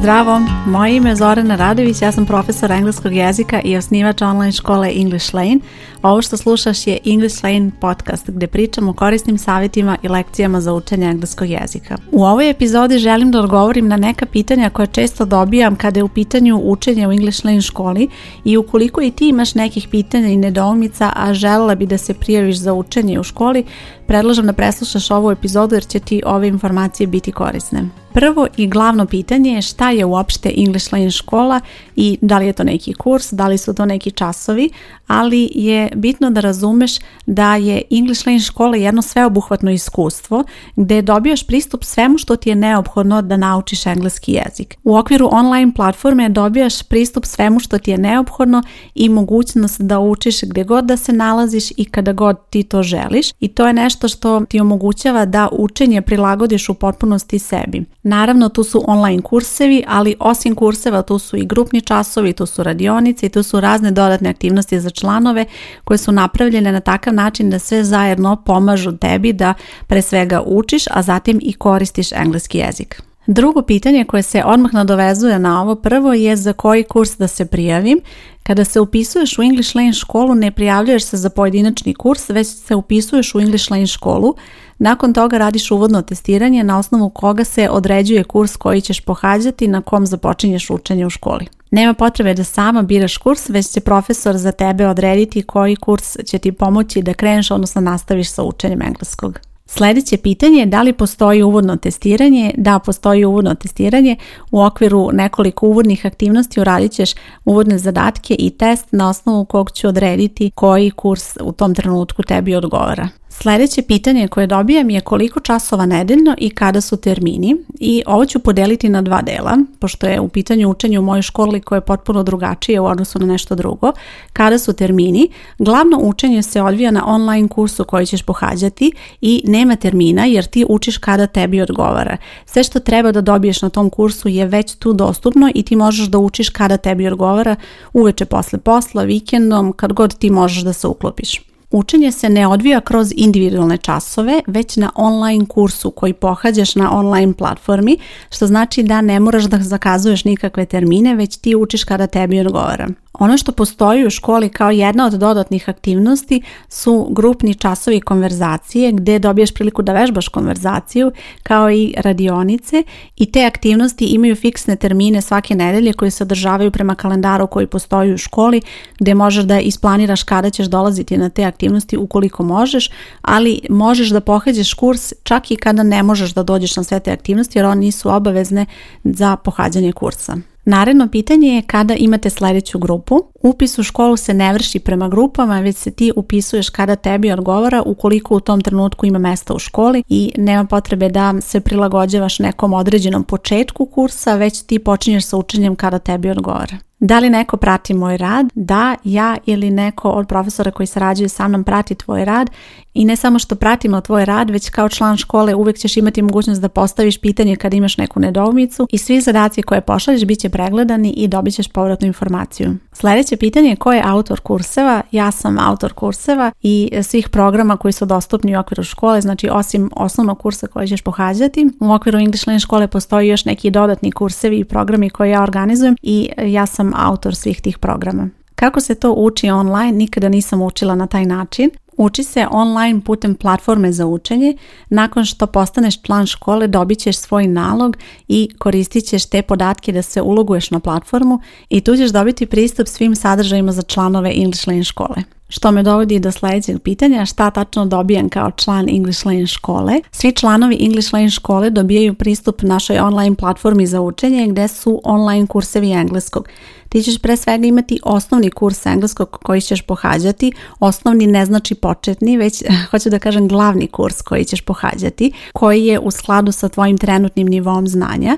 Zdravo, moje ime je Zorana Radović, ja sam profesor engleskog jezika i osnivač online škole English Lane ovo što slušaš je English Lane podcast gdje pričam o korisnim savjetima i lekcijama za učenje engleskog jezika. U ovoj epizodi želim da odgovorim na neka pitanja koja često dobijam kada je u pitanju učenje u English Lane školi i ukoliko i ti imaš nekih pitanja i nedoumica, a želela bi da se prijaviš za učenje u školi, predlažem da preslušaš ovu epizodu jer će ti ove informacije biti korisne. Prvo i glavno pitanje je šta je uopšte English Lane škola i da li je to neki kurs, da li su to neki časovi, ali je bitno da razumeš da je English Lane škola jedno sveobuhvatno iskustvo gde dobijaš pristup svemu što ti je neophodno da naučiš engleski jezik. U okviru online platforme dobijaš pristup svemu što ti je neophodno i mogućnost da učiš gdje god da se nalaziš i kada god ti to želiš i to je nešto što ti omogućava da učenje prilagodiš u potpunosti sebi. Naravno tu su online kursevi, ali osim kurseva tu su i grupni časovi, tu su radionice i tu su razne dodatne aktivnosti za članove koje su napravljene na takav način da sve zajedno pomažu tebi da pre svega učiš, a zatim i koristiš engleski jezik. Drugo pitanje koje se odmah nadovezuje na ovo prvo je za koji kurs da se prijavim. Kada se upisuješ u English Lane školu ne prijavljuješ se za pojedinačni kurs, već se upisuješ u English Lane školu. Nakon toga radiš uvodno testiranje na osnovu koga se određuje kurs koji ćeš pohađati na kom započinješ učenje u školi. Nema potrebe da sama biraš kurs, već će profesor za tebe odrediti koji kurs će ti pomoći da kreneš, odnosno nastaviš sa učenjem engleskog. Sljedeće pitanje je da li postoji uvodno testiranje. Da, postoji uvodno testiranje. U okviru nekoliko uvodnih aktivnosti uradit ćeš uvodne zadatke i test na osnovu kog će odrediti koji kurs u tom trenutku tebi odgovara. Sljedeće pitanje koje dobijam je koliko časova nedeljno i kada su termini i ovo ću podeliti na dva dela, pošto je u pitanju učenje u mojoj školi koje je potpuno drugačije u odnosu na nešto drugo. Kada su termini? Glavno učenje se odvija na online kursu koji ćeš pohađati i nema termina jer ti učiš kada tebi odgovara. Sve što treba da dobiješ na tom kursu je već tu dostupno i ti možeš da učiš kada tebi odgovara uveče posle posla, vikendom, kad god ti možeš da se uklopiš. Učenje se ne odvija kroz individualne časove, već na online kursu koji pohađaš na online platformi, što znači da ne moraš da zakazuješ nikakve termine, već ti učiš kada tebi odgovara. Ono što postoji u školi kao jedna od dodatnih aktivnosti su grupni časovi konverzacije gdje dobiješ priliku da vežbaš konverzaciju kao i radionice i te aktivnosti imaju fiksne termine svake nedelje koji se održavaju prema kalendaru koji postoji u školi gdje možeš da isplaniraš kada ćeš dolaziti na te aktivnosti aktivnosti ukoliko možeš, ali možeš da pohađaš kurs čak i kada ne možeš da dođeš na sve te aktivnosti jer one nisu obavezne za pohađanje kursa. Naredno pitanje je kada imate sljedeću grupu. Upis u školu se ne vrši prema grupama, već se ti upisuješ kada tebi odgovara ukoliko u tom trenutku ima mesta u školi i nema potrebe da se prilagođavaš nekom određenom početku kursa, već ti počinješ sa učenjem kada tebi odgovara. Da li neko prati moj rad? Da, ja ili neko od profesora koji sarađuje sa mnom prati tvoj rad i ne samo što pratimo tvoj rad, već kao član škole uvijek ćeš imati mogućnost da postaviš pitanje kad imaš neku nedoumicu i svi zadaci koje pošalješ bit će pregledani i dobit ćeš povratnu informaciju. Sljedeće pitanje je ko je autor kurseva? Ja sam autor kurseva i svih programa koji su dostupni u okviru škole, znači osim osnovnog kursa koji ćeš pohađati. U okviru English Lane škole postoji još neki dodatni kursevi i programi koje ja organizujem i ja sam autor svih tih programa. Kako se to uči online nikada nisam učila na taj način. Uči se online putem platforme za učenje. Nakon što postaneš član škole dobit ćeš svoj nalog i koristit ćeš te podatke da se uloguješ na platformu i tu ćeš dobiti pristup svim sadržajima za članove English Lane škole. Što me dovodi do sljedećeg pitanja, šta tačno dobijam kao član English Lane škole? Svi članovi English Lane škole dobijaju pristup našoj online platformi za učenje gdje su online kursevi engleskog. Ti ćeš pre svega imati osnovni kurs engleskog koji ćeš pohađati. Osnovni ne znači početni, već hoću da kažem glavni kurs koji ćeš pohađati, koji je u skladu sa tvojim trenutnim nivom znanja.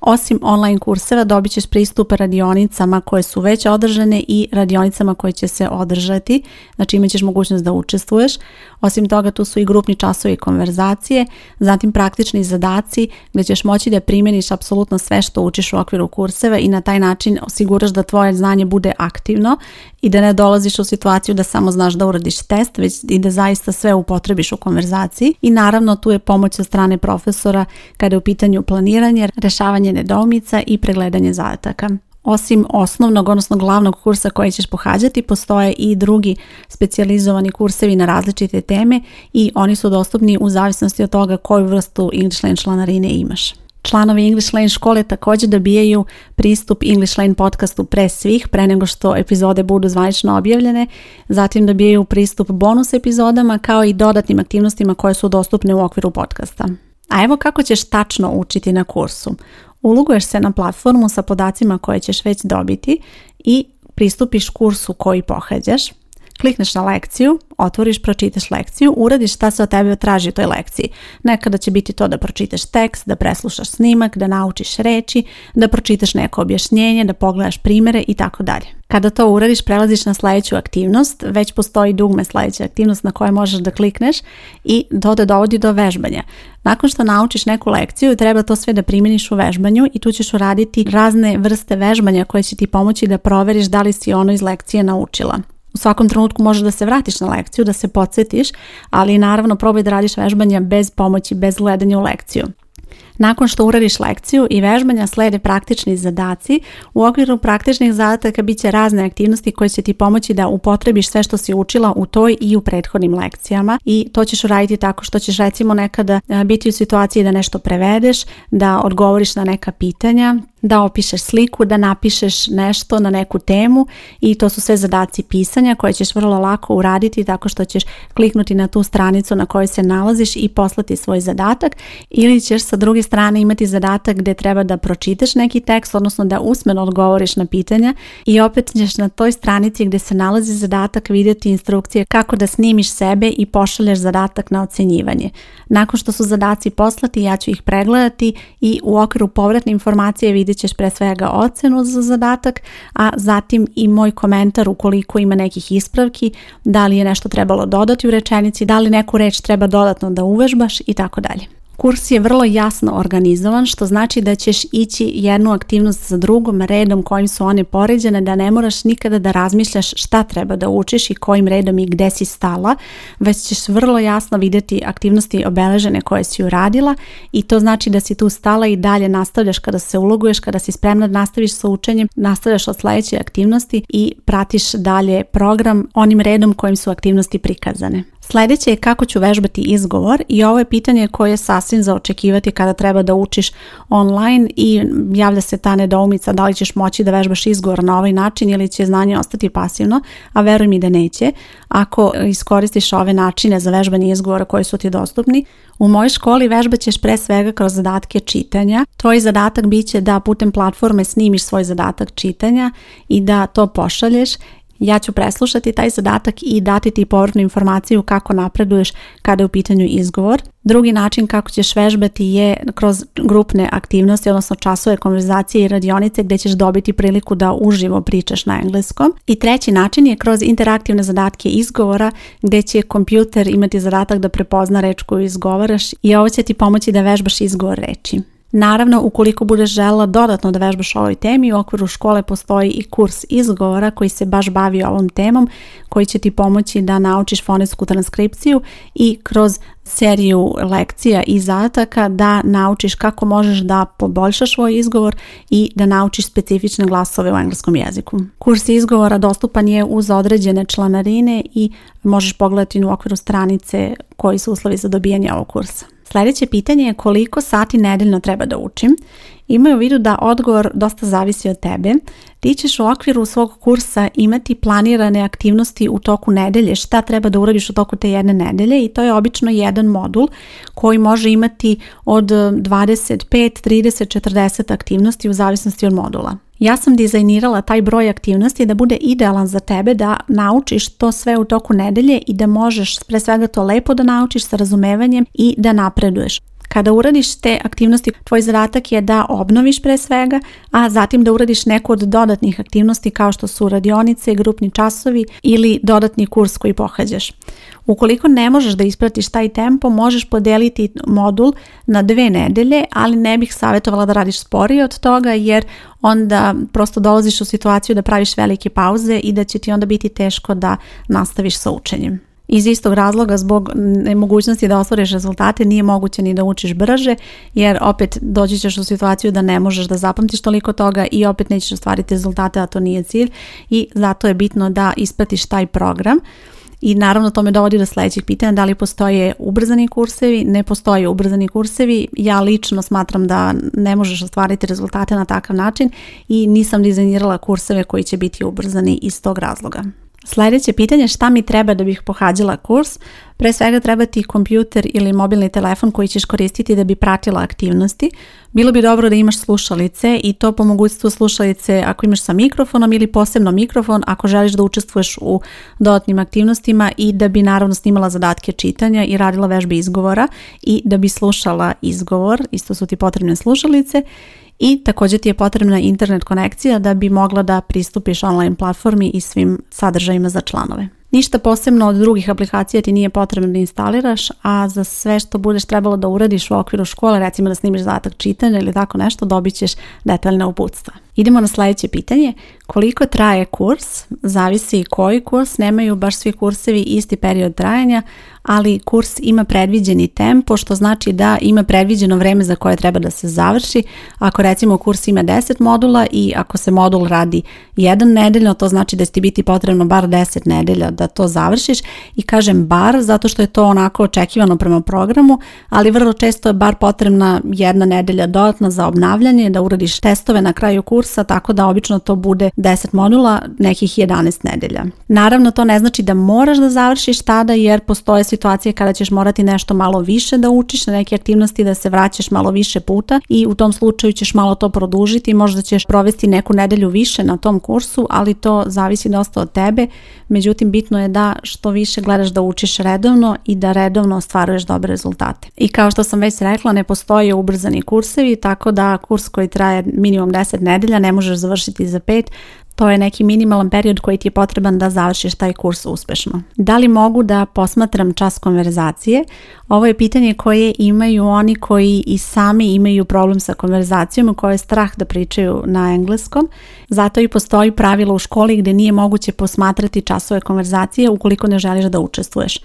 Osim online kurseva dobit ćeš pristup radionicama koje su već održane i radionicama koje će se održati, znači imat ćeš mogućnost da učestvuješ. Osim toga tu su i grupni časovi konverzacije, zatim praktični zadaci gdje ćeš moći da primjeniš apsolutno sve što učiš u okviru kurseva i na taj način osiguraš da tvoje znanje bude aktivno i da ne dolaziš u situaciju da samo znaš da uradiš test, već i da zaista sve upotrebiš u konverzaciji. I naravno tu je pomoć od strane profesora kada je u pitanju planiranje, rešavanje nedoumica i pregledanje zadataka. Osim osnovnog, odnosno glavnog kursa koji ćeš pohađati, postoje i drugi specijalizovani kursevi na različite teme i oni su dostupni u zavisnosti od toga koju vrstu English Land članarine imaš. Članovi English Lane škole također dobijaju pristup English Lane podcastu pre svih, pre nego što epizode budu zvanično objavljene. Zatim dobijaju pristup bonus epizodama kao i dodatnim aktivnostima koje su dostupne u okviru podcasta. A evo kako ćeš tačno učiti na kursu. Uluguješ se na platformu sa podacima koje ćeš već dobiti i pristupiš kursu koji pohađaš. Klikneš na lekciju, otvoriš, pročitaš lekciju, uradiš šta se od tebe traži u toj lekciji. Nekada će biti to da pročitaš tekst, da preslušaš snimak, da naučiš reći, da pročitaš neko objašnjenje, da pogledaš primere i tako dalje. Kada to uradiš, prelaziš na sledeću aktivnost, već postoji dugme sledeća aktivnost na koje možeš da klikneš i to da dovodi do vežbanja. Nakon što naučiš neku lekciju, treba to sve da primjeniš u vežbanju i tu ćeš uraditi razne vrste vežbanja koje će ti pomoći da proveriš da li si ono iz lekcije naučila u svakom trenutku možeš da se vratiš na lekciju, da se podsjetiš, ali naravno probaj da radiš vežbanja bez pomoći, bez gledanja u lekciju. Nakon što uradiš lekciju i vežbanja slede praktični zadaci. U okviru praktičnih zadataka bit će razne aktivnosti koje će ti pomoći da upotrebiš sve što si učila u toj i u prethodnim lekcijama i to ćeš uraditi tako što ćeš recimo nekada e, biti u situaciji da nešto prevedeš, da odgovoriš na neka pitanja, da opišeš sliku, da napišeš nešto na neku temu i to su sve zadaci pisanja koje ćeš vrlo lako uraditi tako što ćeš kliknuti na tu stranicu na kojoj se nalaziš i poslati svoj zadatak ili ćeš sa druge strane imati zadatak gdje treba da pročitaš neki tekst, odnosno da usmeno odgovoriš na pitanja i opet ćeš na toj stranici gdje se nalazi zadatak vidjeti instrukcije kako da snimiš sebe i pošalješ zadatak na ocjenjivanje. Nakon što su zadaci poslati, ja ću ih pregledati i u okviru povratne informacije vidjet ćeš pre svega ocenu za zadatak, a zatim i moj komentar ukoliko ima nekih ispravki, da li je nešto trebalo dodati u rečenici, da li neku reč treba dodatno da uvežbaš i tako dalje. Kurs je vrlo jasno organizovan što znači da ćeš ići jednu aktivnost za drugom redom kojim su one poređene da ne moraš nikada da razmišljaš šta treba da učiš i kojim redom i gde si stala već ćeš vrlo jasno vidjeti aktivnosti obeležene koje si uradila i to znači da si tu stala i dalje nastavljaš kada se uloguješ, kada si spremna nastaviš sa učenjem, nastavljaš od sledeće aktivnosti i pratiš dalje program onim redom kojim su aktivnosti prikazane. Sljedeće je kako ću vežbati izgovor i ovo je pitanje koje je sasvim za očekivati kada treba da učiš online i javlja se ta nedoumica da li ćeš moći da vežbaš izgovor na ovaj način ili će znanje ostati pasivno, a veruj mi da neće. Ako iskoristiš ove načine za vežbanje izgovora koji su ti dostupni, u mojoj školi vežbaćeš pre svega kroz zadatke čitanja. Tvoj zadatak biće da putem platforme snimiš svoj zadatak čitanja i da to pošalješ ja ću preslušati taj zadatak i dati ti povrnu informaciju kako napreduješ kada je u pitanju izgovor. Drugi način kako ćeš vežbati je kroz grupne aktivnosti, odnosno časove konverzacije i radionice gdje ćeš dobiti priliku da uživo pričaš na engleskom. I treći način je kroz interaktivne zadatke izgovora gdje će kompjuter imati zadatak da prepozna reč koju izgovaraš i ovo će ti pomoći da vežbaš izgovor reči. Naravno, ukoliko budeš žela dodatno da vežbaš ovoj temi, u okviru škole postoji i kurs izgovora koji se baš bavi ovom temom, koji će ti pomoći da naučiš fonetsku transkripciju i kroz seriju lekcija i zataka da naučiš kako možeš da poboljšaš svoj izgovor i da naučiš specifične glasove u engleskom jeziku. Kurs izgovora dostupan je uz određene članarine i možeš pogledati u okviru stranice koji su uslovi za dobijanje ovog kursa. Sljedeće pitanje je koliko sati nedeljno treba da učim. Imaju u vidu da odgovor dosta zavisi od tebe. Ti ćeš u okviru svog kursa imati planirane aktivnosti u toku nedelje, šta treba da uradiš u toku te jedne nedelje i to je obično jedan modul koji može imati od 25, 30, 40 aktivnosti u zavisnosti od modula. Ja sam dizajnirala taj broj aktivnosti da bude idealan za tebe da naučiš to sve u toku nedelje i da možeš pre svega to lepo da naučiš sa razumevanjem i da napreduješ. Kada uradiš te aktivnosti, tvoj zadatak je da obnoviš pre svega, a zatim da uradiš neku od dodatnih aktivnosti kao što su radionice, grupni časovi ili dodatni kurs koji pohađaš. Ukoliko ne možeš da ispratiš taj tempo, možeš podeliti modul na dve nedelje, ali ne bih savjetovala da radiš sporije od toga jer onda prosto dolaziš u situaciju da praviš velike pauze i da će ti onda biti teško da nastaviš sa učenjem. Iz istog razloga zbog nemogućnosti da ostvariš rezultate nije moguće ni da učiš brže jer opet doći ćeš u situaciju da ne možeš da zapamtiš toliko toga i opet nećeš ostvariti rezultate, a to nije cilj i zato je bitno da ispratiš taj program. I naravno to me dovodi do sledećeg pitanja, da li postoje ubrzani kursevi, ne postoje ubrzani kursevi, ja lično smatram da ne možeš ostvariti rezultate na takav način i nisam dizajnirala kurseve koji će biti ubrzani iz tog razloga. Sljedeće pitanje šta mi treba da bih pohađala kurs? Pre svega treba ti kompjuter ili mobilni telefon koji ćeš koristiti da bi pratila aktivnosti. Bilo bi dobro da imaš slušalice i to po mogućstvu slušalice ako imaš sa mikrofonom ili posebno mikrofon ako želiš da učestvuješ u dodatnim aktivnostima i da bi naravno snimala zadatke čitanja i radila vežbe izgovora i da bi slušala izgovor, isto su ti potrebne slušalice i također ti je potrebna internet konekcija da bi mogla da pristupiš online platformi i svim sadržajima za članove. Ništa posebno od drugih aplikacija ti nije potrebno da instaliraš, a za sve što budeš trebalo da uradiš u okviru škole, recimo da snimiš zatak čitanja ili tako nešto, dobit ćeš detaljne uputstva. Idemo na sljedeće pitanje. Koliko traje kurs? Zavisi koji kurs, nemaju baš svi kursevi isti period trajanja, ali kurs ima predviđeni tempo, što znači da ima predviđeno vrijeme za koje treba da se završi. Ako recimo kurs ima 10 modula i ako se modul radi jedan nedeljno, to znači da će ti biti potrebno bar 10 nedelja da to završiš i kažem bar zato što je to onako očekivano prema programu, ali vrlo često je bar potrebna jedna nedelja dodatna za obnavljanje, da uradiš testove na kraju kursa kursa, tako da obično to bude 10 modula, nekih 11 nedelja. Naravno, to ne znači da moraš da završiš tada, jer postoje situacije kada ćeš morati nešto malo više da učiš, na neke aktivnosti da se vraćaš malo više puta i u tom slučaju ćeš malo to produžiti, možda ćeš provesti neku nedelju više na tom kursu, ali to zavisi dosta od tebe. Međutim, bitno je da što više gledaš da učiš redovno i da redovno ostvaruješ dobre rezultate. I kao što sam već rekla, ne postoje ubrzani kursevi, tako da kurs koji traje minimum 10 nedelja ne možeš završiti za pet, to je neki minimalan period koji ti je potreban da završiš taj kurs uspešno. Da li mogu da posmatram čas konverzacije? Ovo je pitanje koje imaju oni koji i sami imaju problem sa konverzacijom, koje je strah da pričaju na engleskom. Zato i postoji pravilo u školi gdje nije moguće posmatrati časove konverzacije ukoliko ne želiš da učestvuješ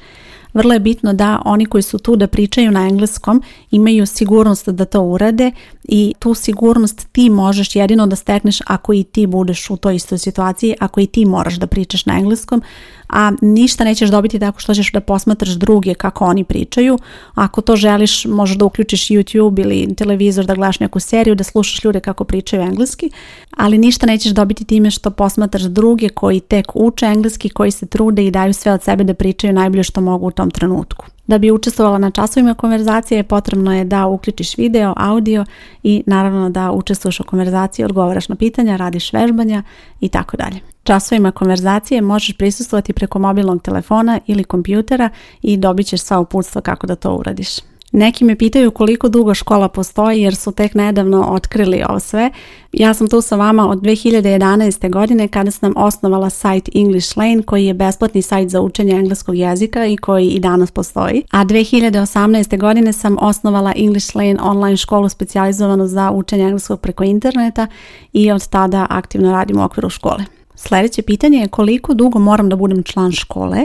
vrlo je bitno da oni koji su tu da pričaju na engleskom imaju sigurnost da to urade i tu sigurnost ti možeš jedino da stekneš ako i ti budeš u toj istoj situaciji, ako i ti moraš da pričaš na engleskom, a ništa nećeš dobiti tako što ćeš da posmatraš druge kako oni pričaju. Ako to želiš, možeš da uključiš YouTube ili televizor da gledaš neku seriju, da slušaš ljude kako pričaju engleski, ali ništa nećeš dobiti time što posmatraš druge koji tek uče engleski, koji se trude i daju sve od sebe da pričaju najbolje što mogu u tom trenutku. Da bi učestvovala na časovima konverzacije potrebno je da uključiš video, audio i naravno da učestvuješ u konverzaciji, odgovaraš na pitanja, radiš vežbanja i tako dalje. Časovima konverzacije možeš prisustvovati preko mobilnog telefona ili kompjutera i dobit ćeš sva uputstva kako da to uradiš. Neki me pitaju koliko dugo škola postoji jer su tek nedavno otkrili ovo sve. Ja sam tu sa vama od 2011. godine kada sam osnovala sajt English Lane koji je besplatni sajt za učenje engleskog jezika i koji i danas postoji. A 2018. godine sam osnovala English Lane online školu specijalizovanu za učenje engleskog preko interneta i od tada aktivno radim u okviru škole. Sljedeće pitanje je koliko dugo moram da budem član škole.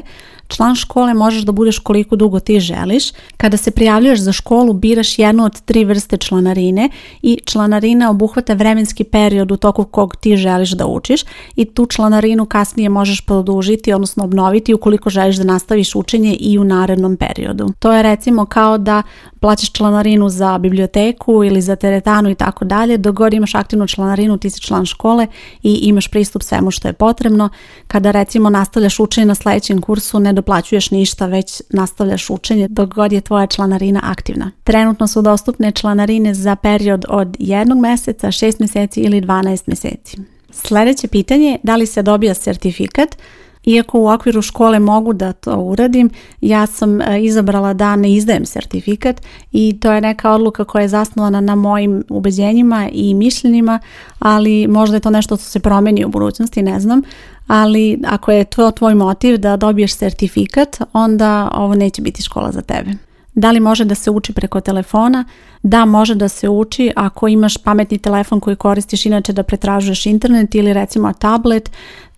Član škole možeš da budeš koliko dugo ti želiš. Kada se prijavljuješ za školu biraš jednu od tri vrste članarine i članarina obuhvata vremenski period u toku kog ti želiš da učiš i tu članarinu kasnije možeš produžiti, odnosno obnoviti ukoliko želiš da nastaviš učenje i u narednom periodu. To je recimo kao da plaćaš članarinu za biblioteku ili za teretanu i tako dalje. Dok god imaš aktivnu članarinu ti si član škole i imaš pristup svemu što je potrebno. Kada recimo nastavljaš učenje na sljedećem kursu, ne doplaćuješ ništa, već nastavljaš učenje dok god je tvoja članarina aktivna. Trenutno su dostupne članarine za period od jednog mjeseca, šest mjeseci ili 12 mjeseci. Sljedeće pitanje je da li se dobija sertifikat iako u okviru škole mogu da to uradim, ja sam e, izabrala da ne izdajem sertifikat i to je neka odluka koja je zasnovana na mojim ubeđenjima i mišljenjima, ali možda je to nešto što se promeni u budućnosti, ne znam. Ali ako je to tvoj motiv da dobiješ sertifikat, onda ovo neće biti škola za tebe. Da li može da se uči preko telefona? Da, može da se uči ako imaš pametni telefon koji koristiš inače da pretražuješ internet ili recimo tablet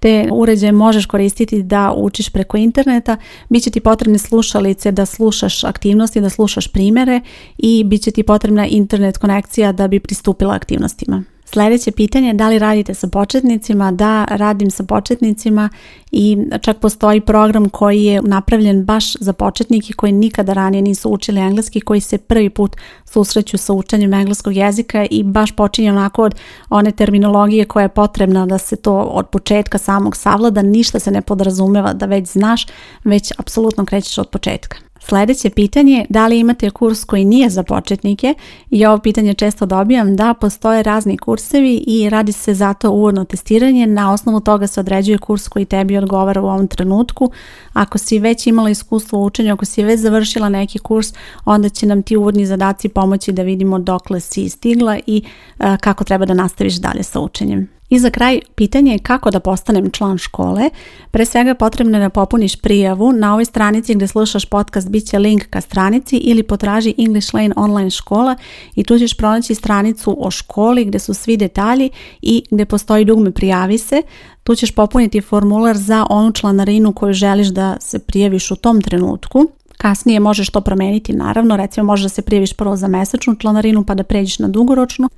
te uređaje možeš koristiti da učiš preko interneta. će ti potrebne slušalice da slušaš aktivnosti, da slušaš primere i bit će ti potrebna internet konekcija da bi pristupila aktivnostima. Sljedeće pitanje da li radite sa početnicima? Da, radim sa početnicima i čak postoji program koji je napravljen baš za početnike koji nikada ranije nisu učili engleski, koji se prvi put susreću sa učenjem engleskog jezika i baš počinje onako od one terminologije koja je potrebna da se to od početka samog savlada, ništa se ne podrazumeva da već znaš, već apsolutno krećeš od početka. Sljedeće pitanje, da li imate kurs koji nije za početnike? I ovo pitanje često dobijam da postoje razni kursevi i radi se zato uvodno testiranje. Na osnovu toga se određuje kurs koji tebi odgovara u ovom trenutku. Ako si već imala iskustvo učenju, ako si već završila neki kurs, onda će nam ti uvodni zadaci pomoći da vidimo dokle si stigla i e, kako treba da nastaviš dalje sa učenjem. I za kraj, pitanje je kako da postanem član škole. Pre svega potrebno je da popuniš prijavu. Na ovoj stranici gdje slušaš podcast bit će link ka stranici ili potraži English Lane online škola i tu ćeš pronaći stranicu o školi gdje su svi detalji i gdje postoji dugme prijavi se. Tu ćeš popuniti formular za onu članarinu koju želiš da se prijaviš u tom trenutku. Kasnije možeš to promijeniti naravno, recimo možeš da se prijaviš prvo za mesečnu članarinu pa da pređeš na dugoročnu.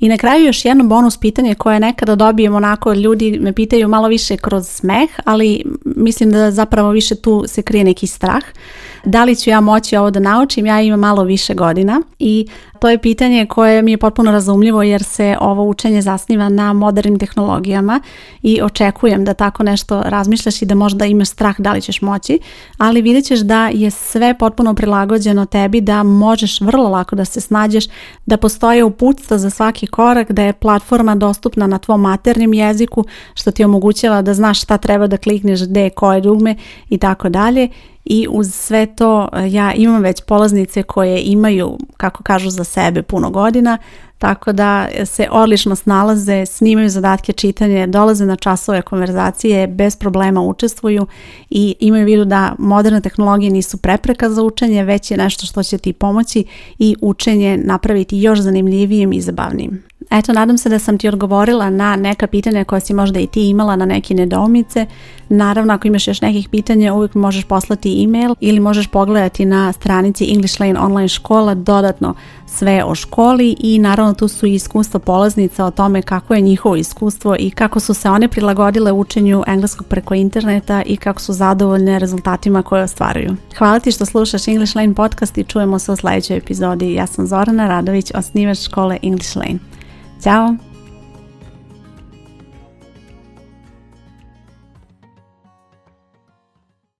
I na kraju još jedno bonus pitanje koje nekada dobijem onako ljudi me pitaju malo više kroz smeh, ali mislim da zapravo više tu se krije neki strah. Da li ću ja moći ovo da naučim? Ja imam malo više godina i to je pitanje koje mi je potpuno razumljivo jer se ovo učenje zasniva na modernim tehnologijama i očekujem da tako nešto razmišljaš i da možda imaš strah da li ćeš moći, ali vidjet ćeš da je sve potpuno prilagođeno tebi, da možeš vrlo lako da se snađeš, da postoje uputstva za svaki korak, da je platforma dostupna na tvom maternjem jeziku što ti omogućava da znaš šta treba da klikneš, gde koje dugme i tako dalje i uz sve to e, ja imam već polaznice koje imaju, kako kažu za sebe, puno godina, tako da se odlično snalaze, snimaju zadatke čitanje, dolaze na časove konverzacije, bez problema učestvuju i imaju vidu da moderne tehnologije nisu prepreka za učenje, već je nešto što će ti pomoći i učenje napraviti još zanimljivijim i zabavnijim. Eto, nadam se da sam ti odgovorila na neka pitanja koja si možda i ti imala na neke nedoumice. Naravno, ako imaš još nekih pitanja, uvijek možeš poslati e-mail ili možeš pogledati na stranici English Lane online škola dodatno sve o školi i naravno tu su iskustva polaznica o tome kako je njihovo iskustvo i kako su se one prilagodile učenju engleskog preko interneta i kako su zadovoljne rezultatima koje ostvaruju. Hvala ti što slušaš English Lane podcast i čujemo se u sljedećoj epizodi. Ja sam Zorana Radović, osnivač škole English Lane. 家哦。